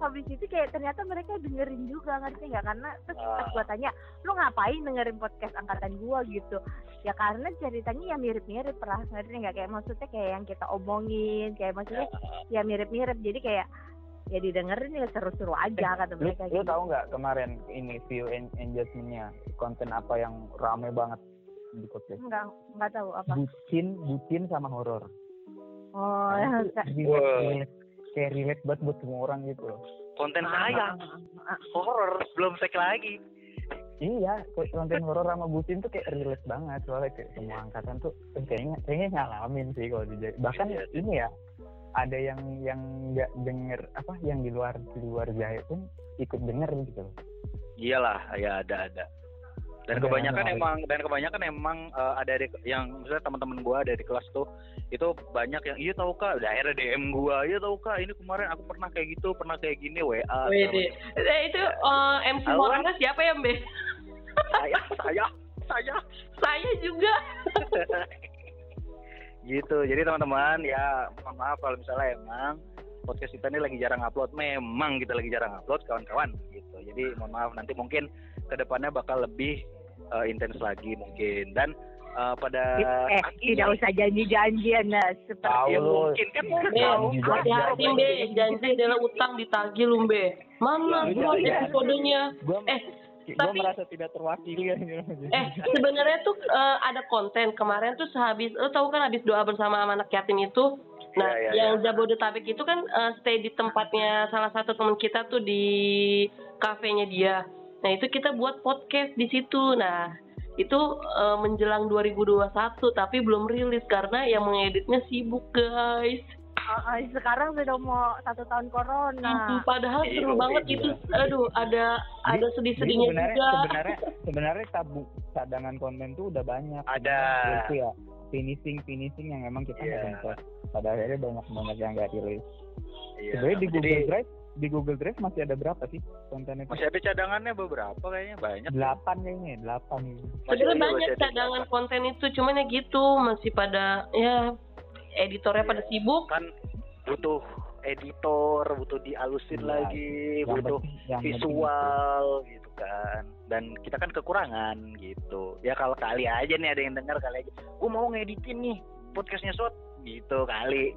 Habis itu kayak ternyata mereka dengerin juga ngerti nggak? Karena terus pas Ah. gua tanya lu ngapain dengerin podcast angkatan gua? Gitu. Ya karena ceritanya ya mirip-mirip pernah ngerti nggak? Kayak maksudnya kayak yang kita omongin kayak maksudnya ya mirip-mirip. Jadi kayak ya didengerin ya seru-seru aja kata lu, mereka lu gitu. tahu nggak kemarin ini view en- engagementnya konten apa yang rame banget di podcast? Nggak nggak tahu apa. Bucin bucin sama horor. Oh Nah, ya, kayak relate banget buat semua orang gitu loh. Konten Ah, saya. ah, horror belum sek lagi. Iya ko- konten horor sama bucin tuh kayak relate banget. Soalnya kayak semua angkatan tuh eh, kayaknya kayaknya ngalamin sih kalau di bahkan Iya. ini ya ada yang yang nggak denger apa yang di luar di luar jaya pun ikut denger gitu loh. Iyalah ya ada ada dan Ada kebanyakan emang dan kebanyakan emang eh, ada di, yang misalnya teman-teman gua ada di kelas tuh itu banyak yang iya tahu kak. Udah akhirnya DM gua iya tahu kak ini kemarin aku pernah kayak gitu pernah kayak gini WA Widih. Eh, itu eh, MC horornya siapa ya, Mbe? saya saya saya. Saya juga. gitu. Jadi teman-teman ya mohon maaf kalau misalnya emang podcast kita ini lagi jarang upload. Memang kita lagi jarang upload kawan-kawan. Gitu. Jadi mohon maaf nanti mungkin ke depannya bakal lebih eh, intens lagi mungkin dan eh, pada eh saat ini- tidak usah janji-janjian nah seperti Tahu ya mungkin kan Tahu. hati-hati, Be. Janji adalah utang ditagih lu, Be. Mana Iya, gua iya. episodenya? Eh, gua tapi- merasa tidak terwakili ya Eh, sebenarnya tuh eh, ada konten kemarin tuh sehabis, lo tahu kan habis doa bersama sama anak yatim itu. Nah, Iya, iya, yang Jabodetabek itu kan eh, stay di tempatnya salah satu teman kita tuh di kafenya dia. Nah, itu kita buat podcast di situ. Nah, itu eh, menjelang 2021 tapi belum rilis karena yang mengeditnya sibuk, guys. Ah, ah, sekarang sudah mau satu tahun corona Padahal Iya, seru banget iya. itu. Aduh, ada ada Jadi sedih-sedihnya sebenarnya juga. sebenarnya sebenarnya tabung cadangan konten tuh udah banyak Ada. Itu ya finishing finishing yang emang kita nggak Iya. sempat pada akhirnya banyak banget yang nggak rilis Iya. sebenarnya di Jadi, Google Drive di Google Drive masih ada berapa sih konten itu masih ada cadangannya beberapa kayaknya banyak. Delapan kayaknya delapan. Masih Sebenarnya ada, banyak masih ada cadangan konten itu, cuman ya gitu masih pada ya editornya pada sibuk. kan butuh editor butuh dialusin Iya, lagi yang butuh yang penting visual gitu kan. Dan kita kan kekurangan gitu. Ya kalau kali aja nih ada yang dengar kali aja gue mau ngeditin nih podcastnya shot gitu kali.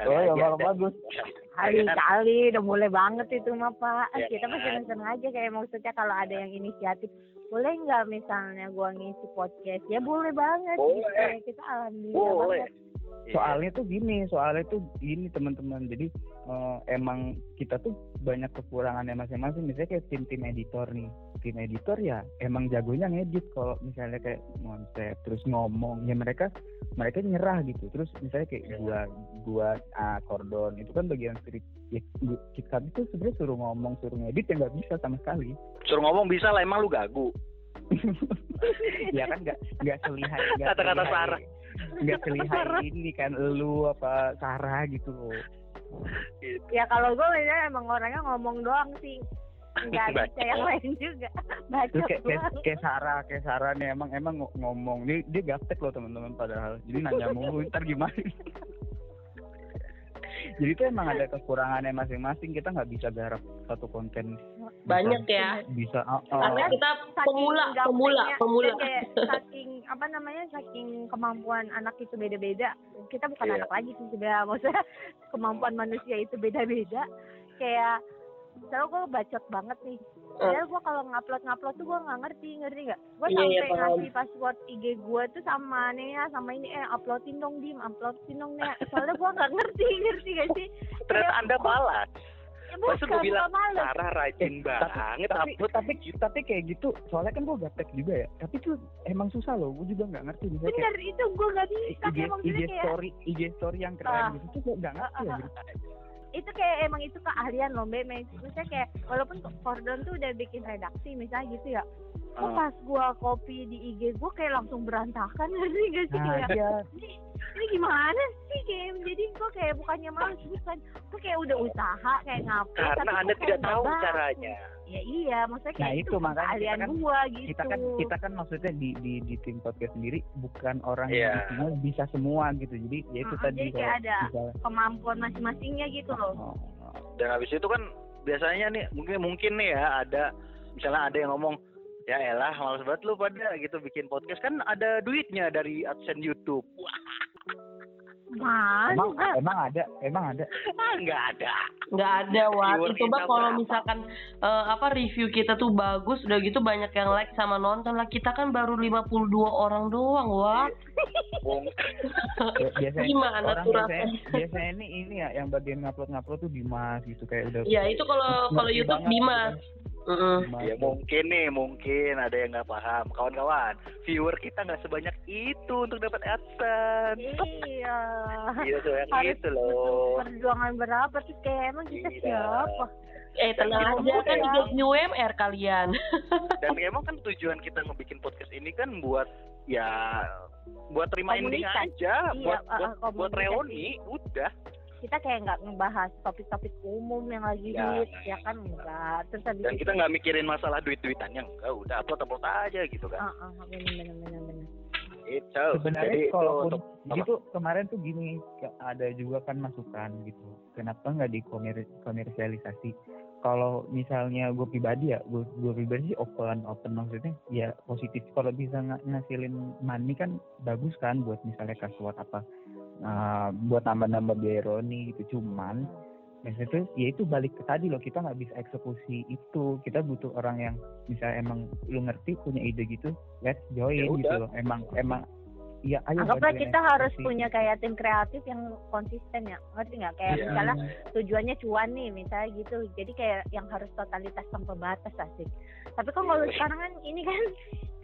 Itu. oh ya bagus kali Ya kan? kali udah mulai banget itu mah pak Ya kita masih kan? seneng aja kayak maksudnya kalau ada yang inisiatif boleh nggak misalnya gua ngisi podcast ya boleh banget Boleh. gitu ya kita alhamdulillah boleh banget Iya. Soalnya tuh gini soalnya tuh gini teman-teman. Jadi eh, emang kita tuh banyak kekurangannya masing-masing. Misalnya kayak tim-tim editor nih. Tim editor ya emang jagonya ngedit kalau misalnya kayak konsep terus ngomong. Ya mereka mereka nyerah gitu. Terus misalnya kayak Iya. gua gua ah, kordon itu kan bagian script. Ya, kita itu sebenarnya suruh ngomong suruh ngedit ya nggak bisa sama sekali. Suruh ngomong bisa lah emang lu gagu. Ya kan nggak nggak selihai nggak Kata-kata Sarah. Nggak selihai ini kan lu apa Sarah gitu loh Gitu. ya kalau gue misalnya emang orangnya ngomong doang sih nggak bisa yang lain juga baca kayak, kayak, Sarah, kayak Sarah nih emang emang ng- ngomong dia dia gaptek loh teman-teman padahal. Jadi nanya mulu ntar gimana. Jadi itu emang ada kekurangannya masing-masing. Kita nggak bisa garap satu konten. Banyak ya. Bisa. ah, ah. Karena kita pemula, pemula, pemula. kayak saking apa namanya saking kemampuan anak itu beda-beda kita bukan Iya. anak lagi sih sebenarnya maksudnya kemampuan manusia itu beda-beda kayak misalnya gue bacot banget nih Padahal gue kalau ngupload ngupload tuh gue nggak ngerti ngerti nggak? Gue Iya, sampai iya, paham. ngasih password IG gue tuh sama Nea sama ini eh uploadin dong dim uploadin dong Nea soalnya gue nggak ngerti ngerti gak sih? ternyata anda malas Ya, Masa gue bilang. Sarah rajin Eh, tapi- banget tapi upload tapi tapi kayak gitu soalnya kan gue gaptek juga ya tapi tuh emang susah loh gue juga nggak ngerti misalnya kayak Bener itu gue gak bisa IG, emang IG gitu kayak story IG story yang keren Ah. gitu tuh gue nggak ngerti Ah, ya ah, gitu. Itu kayak emang itu keahlian loh Mbak. Maksudnya kayak walaupun Kordon tuh udah bikin redaksi misalnya gitu ya kok Ah. pas gua copy di IG gua kayak langsung berantakan ngerti gak sih? Nah kayak iya. Ini, ini gimana sih kayak jadi gua kayak bukannya malas bukan. Gua kayak udah usaha kayak ngapain karena anda tidak tahu caranya. Ya iya maksudnya kayak Nah, itu, itu makanya kan- gua gitu. kita kan kita kan maksudnya di di di tim podcast sendiri bukan orang Iya. yang isinya bisa semua gitu. Jadi ya itu tadi jadi kayak kalau ada misalnya- kemampuan masing-masingnya gitu loh. Oh, oh. dan habis itu kan biasanya nih mungkin mungkin nih ya ada misalnya ada yang ngomong ya elah malas banget lu pada gitu bikin podcast. Kan ada duitnya dari adsense YouTube. Wah emang emang ada? Emang ada? Ah, nggak ada. Nggak ada Wat Viewer coba kita kalau misalkan eh, apa review kita tuh bagus udah gitu banyak yang like sama nonton lah. Kita kan baru 52 orang doang Wat Ya, biasanya gimana orang tuh biasanya rasanya? biasanya ini ini ya yang bagian ngupload ngupload tuh Dimas gitu kayak udah ya itu kalau kalau YouTube Dimas. gitu kan. Dimas. ya mungkin nih mungkin ada yang nggak paham. Kawan-kawan viewer kita nggak sebanyak itu untuk dapat adsense. Iya. Iya tuh yang Harus itu loh. perjuangan berapa terus kayak emang kita Iya. siapa? Eh tenang aja kan mau digaji UMR kalian. Dan emang kan tujuan kita ngebikin podcast ini kan buat ya buat terima ending aja Iya, buat uh, buat, uh, buat reuni udah kita kayak nggak ngebahas topik-topik umum yang lagi Ya. hits ya kan? enggak terus habis dan itu kita nggak mikirin masalah duit-duitannya enggak udah upload upload aja gitu kan. Ah ah bener bener bener bener. Itu sebenarnya jadi itu kalaupun untuk jadi tuh kemarin tuh gini ada juga kan masukan gitu. Kenapa nggak dikomersialisasi kalau misalnya gue pribadi ya gue gue pribadi sih open open. Maksudnya ya positif. Kalau bisa ng- ngasilin money kan bagus kan buat misalnya kasuat apa uh, buat nambah-nambah biaya Roni gitu cuman maksudnya tuh ya itu balik ke tadi loh kita nggak bisa eksekusi itu kita butuh orang yang misalnya emang lu ngerti punya ide gitu let's join Ya gitu udah. loh emang emang ya ayo anggaplah kita harus eksekusi. punya kayak tim kreatif yang konsisten ya ngerti nggak kayak Iya. misalnya tujuannya cuan nih misalnya gitu jadi kayak yang harus totalitas tanpa batas asik tapi kan kalau Iya. sekarang kan ini kan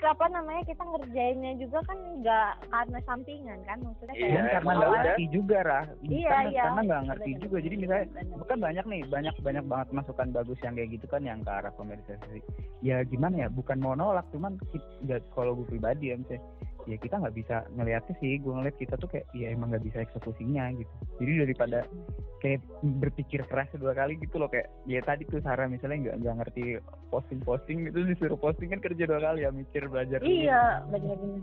apa namanya kita ngerjainnya juga kan nggak karena sampingan kan maksudnya Iya, kayak karena emang nggak ngerti juga rah Iya, karena, iya. karena nggak ngerti Bener, juga jadi misalnya bener. bukan banyak nih banyak banyak banget masukan bagus yang kayak gitu kan yang ke arah komersialisasi ya gimana ya bukan mau nolak cuman nggak kalau gue pribadi ya misalnya ya kita nggak bisa ngeliatnya sih. Gue ngeliat kita tuh kayak ya emang nggak bisa eksekusinya gitu. Jadi daripada kayak berpikir keras dua kali gitu loh kayak ya tadi tuh Sarah misalnya nggak nggak ngerti posting posting itu disuruh posting kan kerja dua kali ya mikir belajar iya bener-bener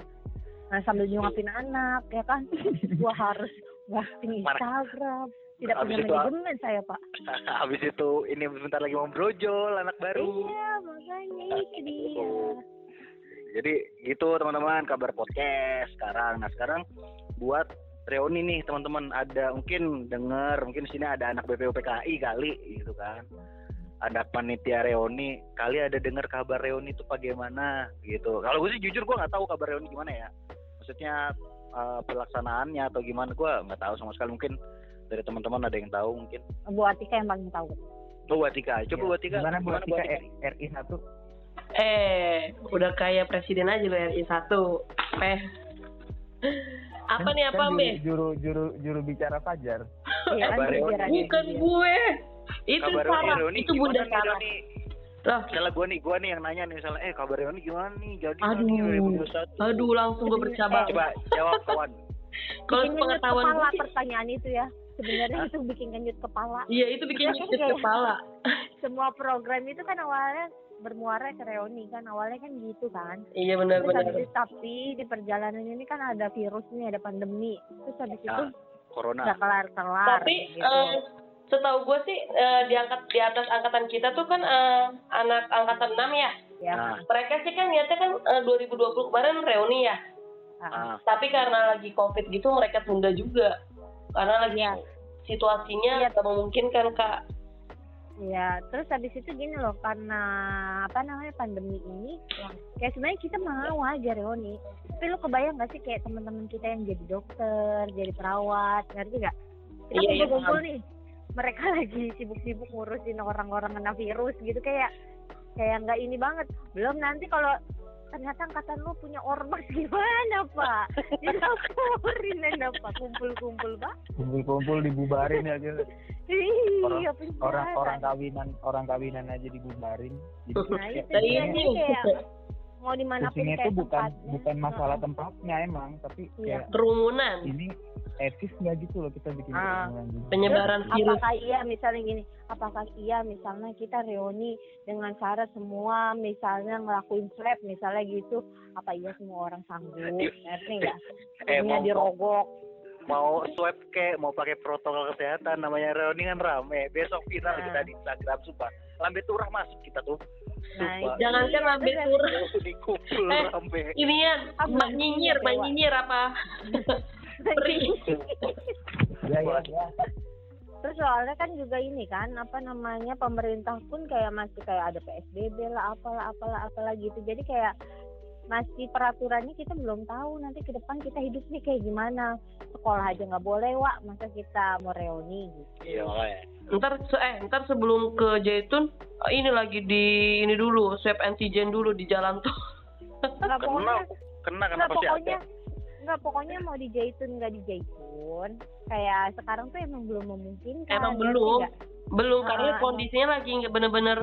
nah sambil nyuapin anak ya kan? Gua harus posting Instagram. Tidak Habis punya manajemen saya pak. Habis itu ini sebentar lagi mau brojol anak baru. Iya makanya itu dia jadi gitu teman-teman kabar podcast sekarang. Nah sekarang buat reuni nih teman-teman. Ada mungkin denger mungkin di sini ada anak BPUPKI kali gitu kan. Ada panitia reuni kali ada dengar kabar reuni itu bagaimana gitu. Kalau gue sih jujur gue nggak tahu kabar reuni gimana ya. Maksudnya eh, pelaksanaannya atau gimana gue nggak tahu sama sekali. Mungkin dari teman-teman ada yang tahu mungkin. Bu Atika yang paling tahu. Oh buat Tika. Coba Ya, buat Tika gimana Bu Atika? RI satu eh udah kayak presiden aja lo RI satu. Eh. Apa nih apa kan Mbe juru juru juru bicara Fajar. Iya kan pikirannya bukan gue. Itu Sarah. reuni itu bunda nih, Sarah? Loh, misalnya gue nih gue nih yang nanya nih misalnya eh kabar Reuni gimana nih? Jadi Aduh. nih 2021? aduh langsung gue bercabang coba jawab kawan. Kalau kenyut pengetahuan kepala gue sih pertanyaan itu ya. Sebenarnya itu bikin kenyut kepala. Iya itu bikin Iya, nyusut kayak- kepala. Semua program itu kan awalnya bermuara ke reuni kan awalnya kan gitu kan. Iya terus benar-benar habis tapi di perjalanan ini kan ada virus nih ada pandemi. Terus habis itu Ya, corona. nggak kelar kelar tapi gitu. eh, setahu gue sih eh, di angkat di atas angkatan kita tuh kan eh, anak angkatan 6 ya? Ya. Nah mereka sih kan niatnya kan eh, 2020 kemarin reuni ya? Ah, ah. tapi karena lagi covid gitu mereka tunda juga. Karena lagi Iya. situasinya Iya. nggak memungkinkan kak Ya, terus habis itu gini loh, karena apa namanya pandemi ini, ya, kayak sebenarnya kita mau aja reuni. Tapi lu kebayang gak sih kayak teman-teman kita yang jadi dokter, jadi perawat, ngerti gak? Kita Iya, iya, kumpul-kumpul nih, mereka lagi sibuk-sibuk ngurusin orang-orang kena virus gitu kayak kayak nggak ini banget belum nanti kalau ternyata angkatan lu punya ormas gimana pak? Dilaporin dan apa kumpul-kumpul pak. Kumpul-kumpul dibubarin ya gitu iya orang penjara. orang kawinan orang kawinan aja dibubarin. Jadi nah itu dia nih kayak mau di mana pun pusingnya kayak itu bukan tempatnya. bukan masalah tempatnya emang tapi Iya. kayak kerumunan ini etis nggak gitu loh kita bikin Ah. gitu. penyebaran virus apakah iya misalnya gini apakah iya misalnya kita reuni dengan syarat semua misalnya ngelakuin swab misalnya gitu apa iya semua orang sanggup ngerti nggak Eh, dirogok mau swab kek mau pakai protokol kesehatan namanya reuni kan rame. Besok viral Nah. kita di Instagram sumpah. Lambe turah masuk kita tuh. Nah sumpah. jangan kan iya, lambe turun dikumpul Eh. rame ini ya sih, nyinyir mbak Dewa? nyinyir apa? Ya ya ya Terus soalnya kan juga ini kan apa namanya pemerintah pun kayak masih kayak ada PSBB lah apalah apalah apalah gitu. Jadi kayak masih peraturannya kita belum tahu nanti ke depan kita hidupnya kayak gimana. Sekolah aja nggak boleh, Wak. Masa kita mau reuni gitu. iya makanya ntar se- eh ntar sebelum ke Jaitun eh, ini lagi di ini dulu swab antigen dulu di jalan tuh Nggak kena pokoknya kena nggak pasti ada pokoknya nggak pokoknya mau di Jaitun nggak di Jaitun. Kayak sekarang tuh emang belum memungkinkan. Emang ngerti belum. belum karena ah, kondisinya lagi nggak bener-bener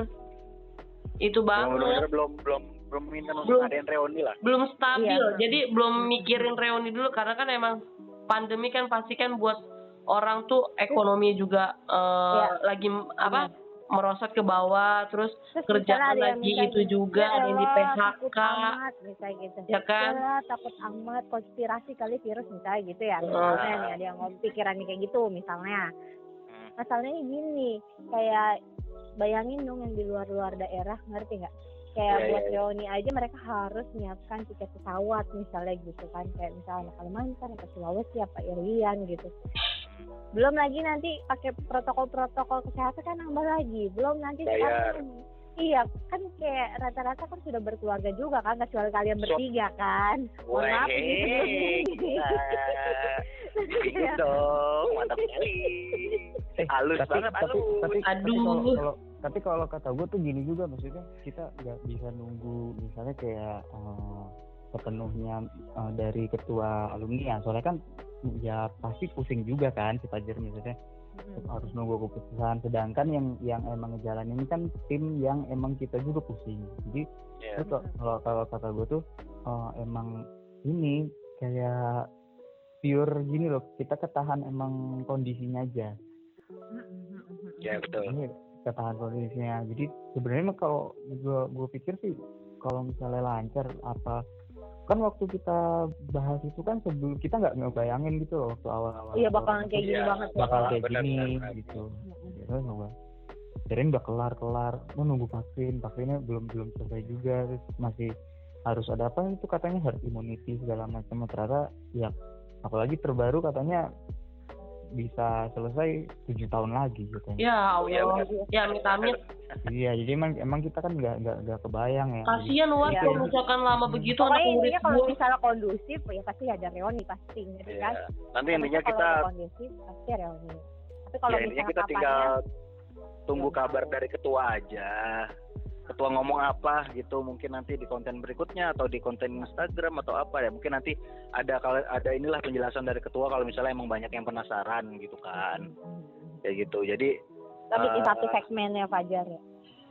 itu belum banget belum belum belum minta untuk Belum. ngadain reuni lah belum stabil Iya. jadi belum mikirin reuni dulu karena kan emang pandemi kan pasti kan buat orang tuh ekonomi juga eh, Iya. lagi apa merosot ke bawah terus Terus kerjaan lagi misalnya, itu juga "Ya ada yang di PHK amat, misalnya gitu. ya kan "Ya, takut amat konspirasi kali virus misalnya gitu ya Ah. misalnya nih ada yang ngomong pikirannya kayak gitu misalnya Hmm. masalahnya gini kayak bayangin dong yang di luar-luar daerah ngerti nggak kayak Iya, buat iya. reuni aja mereka harus menyiapkan tiket pesawat misalnya gitu kan kayak misalnya Kalimantan atau Sulawesi apa Irian gitu belum lagi nanti pakai protokol-protokol kesehatan kan nambah lagi belum nanti Bayar. sekarang iya kan kayak rata-rata kan sudah berkeluarga juga kan kecuali kalian bertiga kan mohon maaf ini. Gitu dong, mantap sekali. Eh, Halus tapi, banget, tapi, halus. tapi, tapi Aduh. kalau, kalau tapi kalau kata gue tuh gini juga maksudnya kita nggak bisa nunggu misalnya kayak eh, sepenuhnya eh, dari ketua alumni ya. Soalnya kan ya pasti pusing juga kan si Fajar misalnya Mm-mm. harus nunggu keputusan. Sedangkan yang yang emang ngejalanin kan tim yang emang kita juga pusing. Jadi Iya. Kok- kalau kalau kata gue tuh eh, emang ini kayak pure gini loh. Kita ketahan emang kondisinya aja. Ya betul. ini ketahan kondisinya jadi sebenarnya mah kalau gue gue pikir sih kalau misalnya lancar apa kan waktu kita bahas itu kan sebelum kita nggak ngebayangin gitu loh waktu awal-awal iya bakalan kayak gini Iya, banget ya. bakal Benar, kayak gini gitu. Ya kan gue kirain udah kelar kelar mau nunggu vaksin vaksinnya belum belum selesai juga terus masih harus ada apa itu katanya herd immunity segala macam ternyata ya apalagi terbaru katanya bisa selesai tujuh tahun lagi katanya ya Iya, benar. ya amit amit iya jadi emang emang kita kan nggak nggak nggak kebayang ya kasihan luas Iya. kalau misalkan lama begitu anak Pokoknya murid intinya kalau misalnya kondusif ya pasti ada reuni pasti Iya. kan? Nanti intinya kalau kita kondusif pasti reuni. Tapi kalau ya intinya misalnya kita kapannya tinggal tunggu kabar dari ketua aja. Ketua ngomong apa gitu mungkin nanti di konten berikutnya atau di konten Instagram atau apa ya. Mungkin nanti ada kalau ada inilah penjelasan dari ketua kalau misalnya emang banyak yang penasaran gitu kan. Kayak gitu. Jadi Tapi di eh, satu segmennya Fajar ya.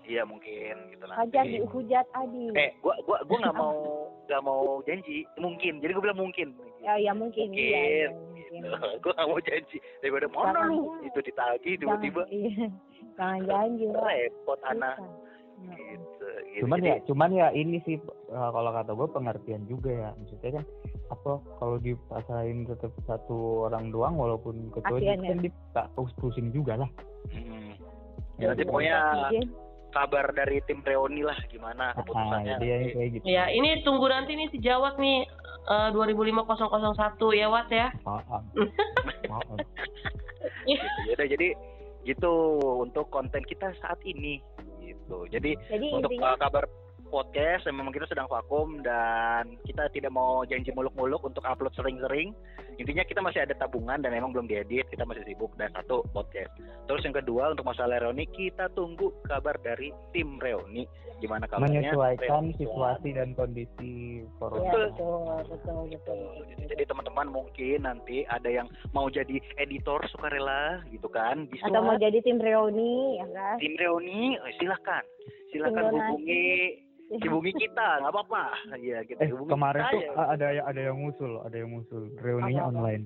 iya mungkin gitu Fajar nanti dihujat Adi. eh gua gua gua nggak mau nggak mau janji. Mungkin. Jadi gua bilang mungkin. Ya, ya mungkin, mungkin. Iya, iya, gitu. gua nggak mau janji. Daripada mana lu? itu ditagih tiba-tiba. Jangan, iya. Jangan janji. Repot anak gitu, gitu. cuman Jadi, ya cuman ya ini sih eh, kalau kata gue pengertian juga ya maksudnya kan apa kalau dipasrahin tetap satu orang doang walaupun ketuanya Kasian ya. kan di tak pus- pusing juga lah mm, ya nanti pokoknya Izin. kabar dari tim Reoni lah gimana keputusannya dia nanti. kayak gitu ya ini tunggu nanti nih si Jawat nih eh, 25001 ya Wat ya Maaf. Maaf. gitu. Yaudah, jadi gitu untuk konten kita saat ini gitu. Jadi Jadi untuk intinya uh, kabar podcast memang kita sedang vakum dan kita tidak mau janji muluk-muluk untuk upload sering-sering. Intinya kita masih ada tabungan dan memang belum diedit kita masih sibuk. Dan satu podcast. Terus yang kedua untuk masalah reuni kita tunggu kabar dari tim reuni. Gimana kabarnya? Menyesuaikan Reuni situasi dan kondisi Iya corona Betul. betul betul. Betul. Jadi- teman-teman mungkin nanti ada yang mau jadi editor sukarela gitu kan? Bisa. Atau mau jadi tim reuni ya kan? tim reuni eh, silakan. Silakan Tim donasi. hubungi hubungi kita nggak apa-apa ya kita eh hubungi kemarin kita tuh aja. a- ada yang ada yang ngusul ada yang ngusul reuninya Apa-apa? online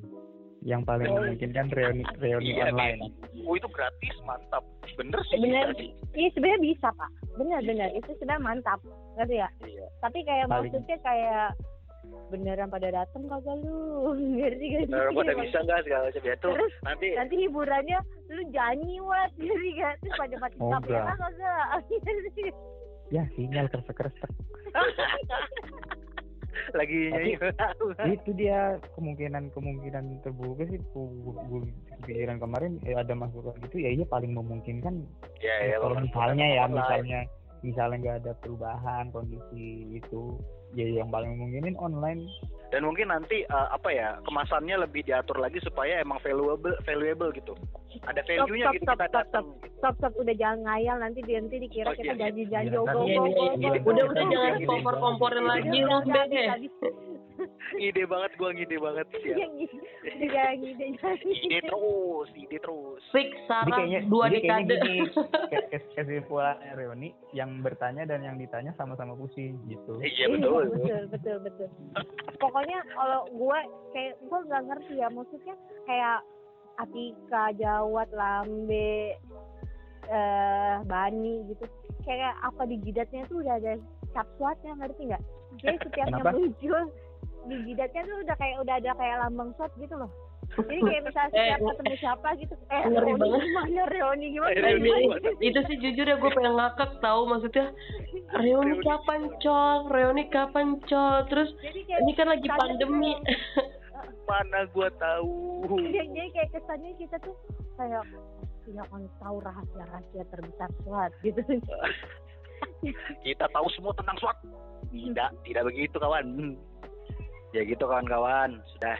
yang paling Oh. memungkinkan reuni reuni Iya, online oh itu gratis mantap bener sih Bener. Iya sebenarnya bisa pak, benar-benar itu sebenarnya mantap, ngerti ya? Iya. Tapi kayak Paling- maksudnya kayak beneran pada datang kagak lu, ngerti gak sih? Bener, pada bisa nggak segala macam ya tuh Terus nanti nanti hiburannya lu nyanyi wat, ngerti gak? Terus pada mati Oh, enggak. kagak? Ngerti gak? Ya sinyal kresek-kresek lagi nyanyi. itu dia kemungkinan kemungkinan terburuk sih gu- gu- pikiran kemarin eh, ada masukan gitu ya iya paling memungkinkan ya ya kalau misalnya ya misalnya misalnya nggak ada perubahan kondisi itu ya yang paling memungkinkan online dan mungkin nanti eh, apa ya kemasannya lebih diatur lagi supaya emang valuable valuable gitu ada value-nya stop, gitu stop, kita stop, datang Stop stop udah jangan ngayal nanti dia nanti Oh, dikira kita iya. janji-janji Iya, go go iya, iya, go iya, go, iya. go, Udah udah go. jangan Gini, kompor-komporin gini. lagi Udah, lu udah, habis, deh. ide banget gua ngide banget sih Iya, gitu. Jangan gitu, jangan ide terus ide terus. Fix Sarah kayaknya dua dekade. gini kes- kes- kesimpulannya reuni yang bertanya dan yang ditanya sama-sama pusing gitu. Iya betul. betul betul betul. Pokoknya kalau gue kayak gue nggak ngerti ya maksudnya kayak Atika Jawat Lambe eh Bani gitu. Kayak apa di jidatnya tuh udah ada cap swatnya ngerti nggak? Jadi setiapnya Kenapa? muncul di jidatnya tuh udah kayak udah ada kayak lambang swat gitu loh. Jadi kayak misalnya Eh, setiap ketemu siapa gitu eh ngeri Reoni banget. gimana Reoni gimana Eh, Eh, Reuni. Bi, itu sih jujur ya gue pengen ngakak tahu maksudnya. Reuni kapan col reuni kapan col terus kayak ini kan lagi pandemi. mana gua tahu? Jadi, jadi kayak kesannya kita tuh kayak tidak akan tahu rahasia-rahasia terbesar SWAT gitu. kita tahu semua tentang SWAT. Tidak tidak begitu kawan ya gitu kawan-kawan. Sudah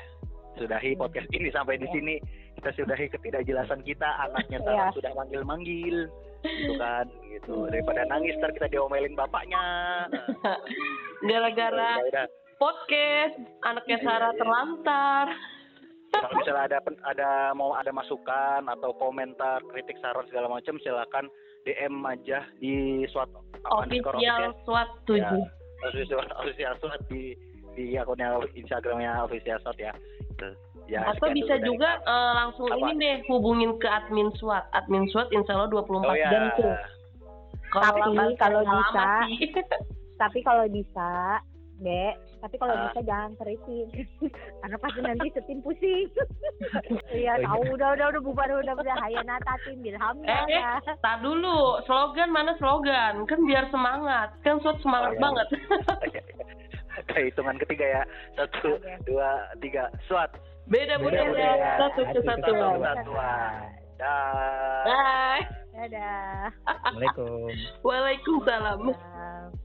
sudahi podcast ini sampai di sini. Kita sudahi ketidakjelasan kita. Anaknya Sarah Iya. sudah manggil-manggil. Gitu kan gitu. Daripada nangis ntar kita diomelin bapaknya. Gara-gara udah. podcast. Anaknya Sarah terlantar. Kalau misalnya ada ada mau ada masukan atau komentar kritik saran segala macam silakan DM aja di underscore official SWAT 7 Ya. official official SWAT di di akunnya Instagramnya official SWAT ya ya atau bisa dari juga eh, langsung Apa? ini deh hubungin ke admin SWAT admin SWAT insya Allah 24 oh ya jam tuh Tapi lambat, kalau lama bisa, sih. Tapi kalau bisa, Dek, tapi kalau Ah. bisa jangan terisin. Karena pasti nanti setim pusing. Iya, Oh, iya. tahu udah udah udah bubar udah udah hayanata tim bilham Eh, eh, ya. tar dulu slogan mana slogan kan biar semangat kan SWAT semangat Oh, iya. banget Oke, hitungan ketiga ya satu Oke. dua tiga SWAT beda Beda budaya satu satu kesatuan kesatuan dah Bye. Dadah. Assalamualaikum Waalaikumsalam. Bye.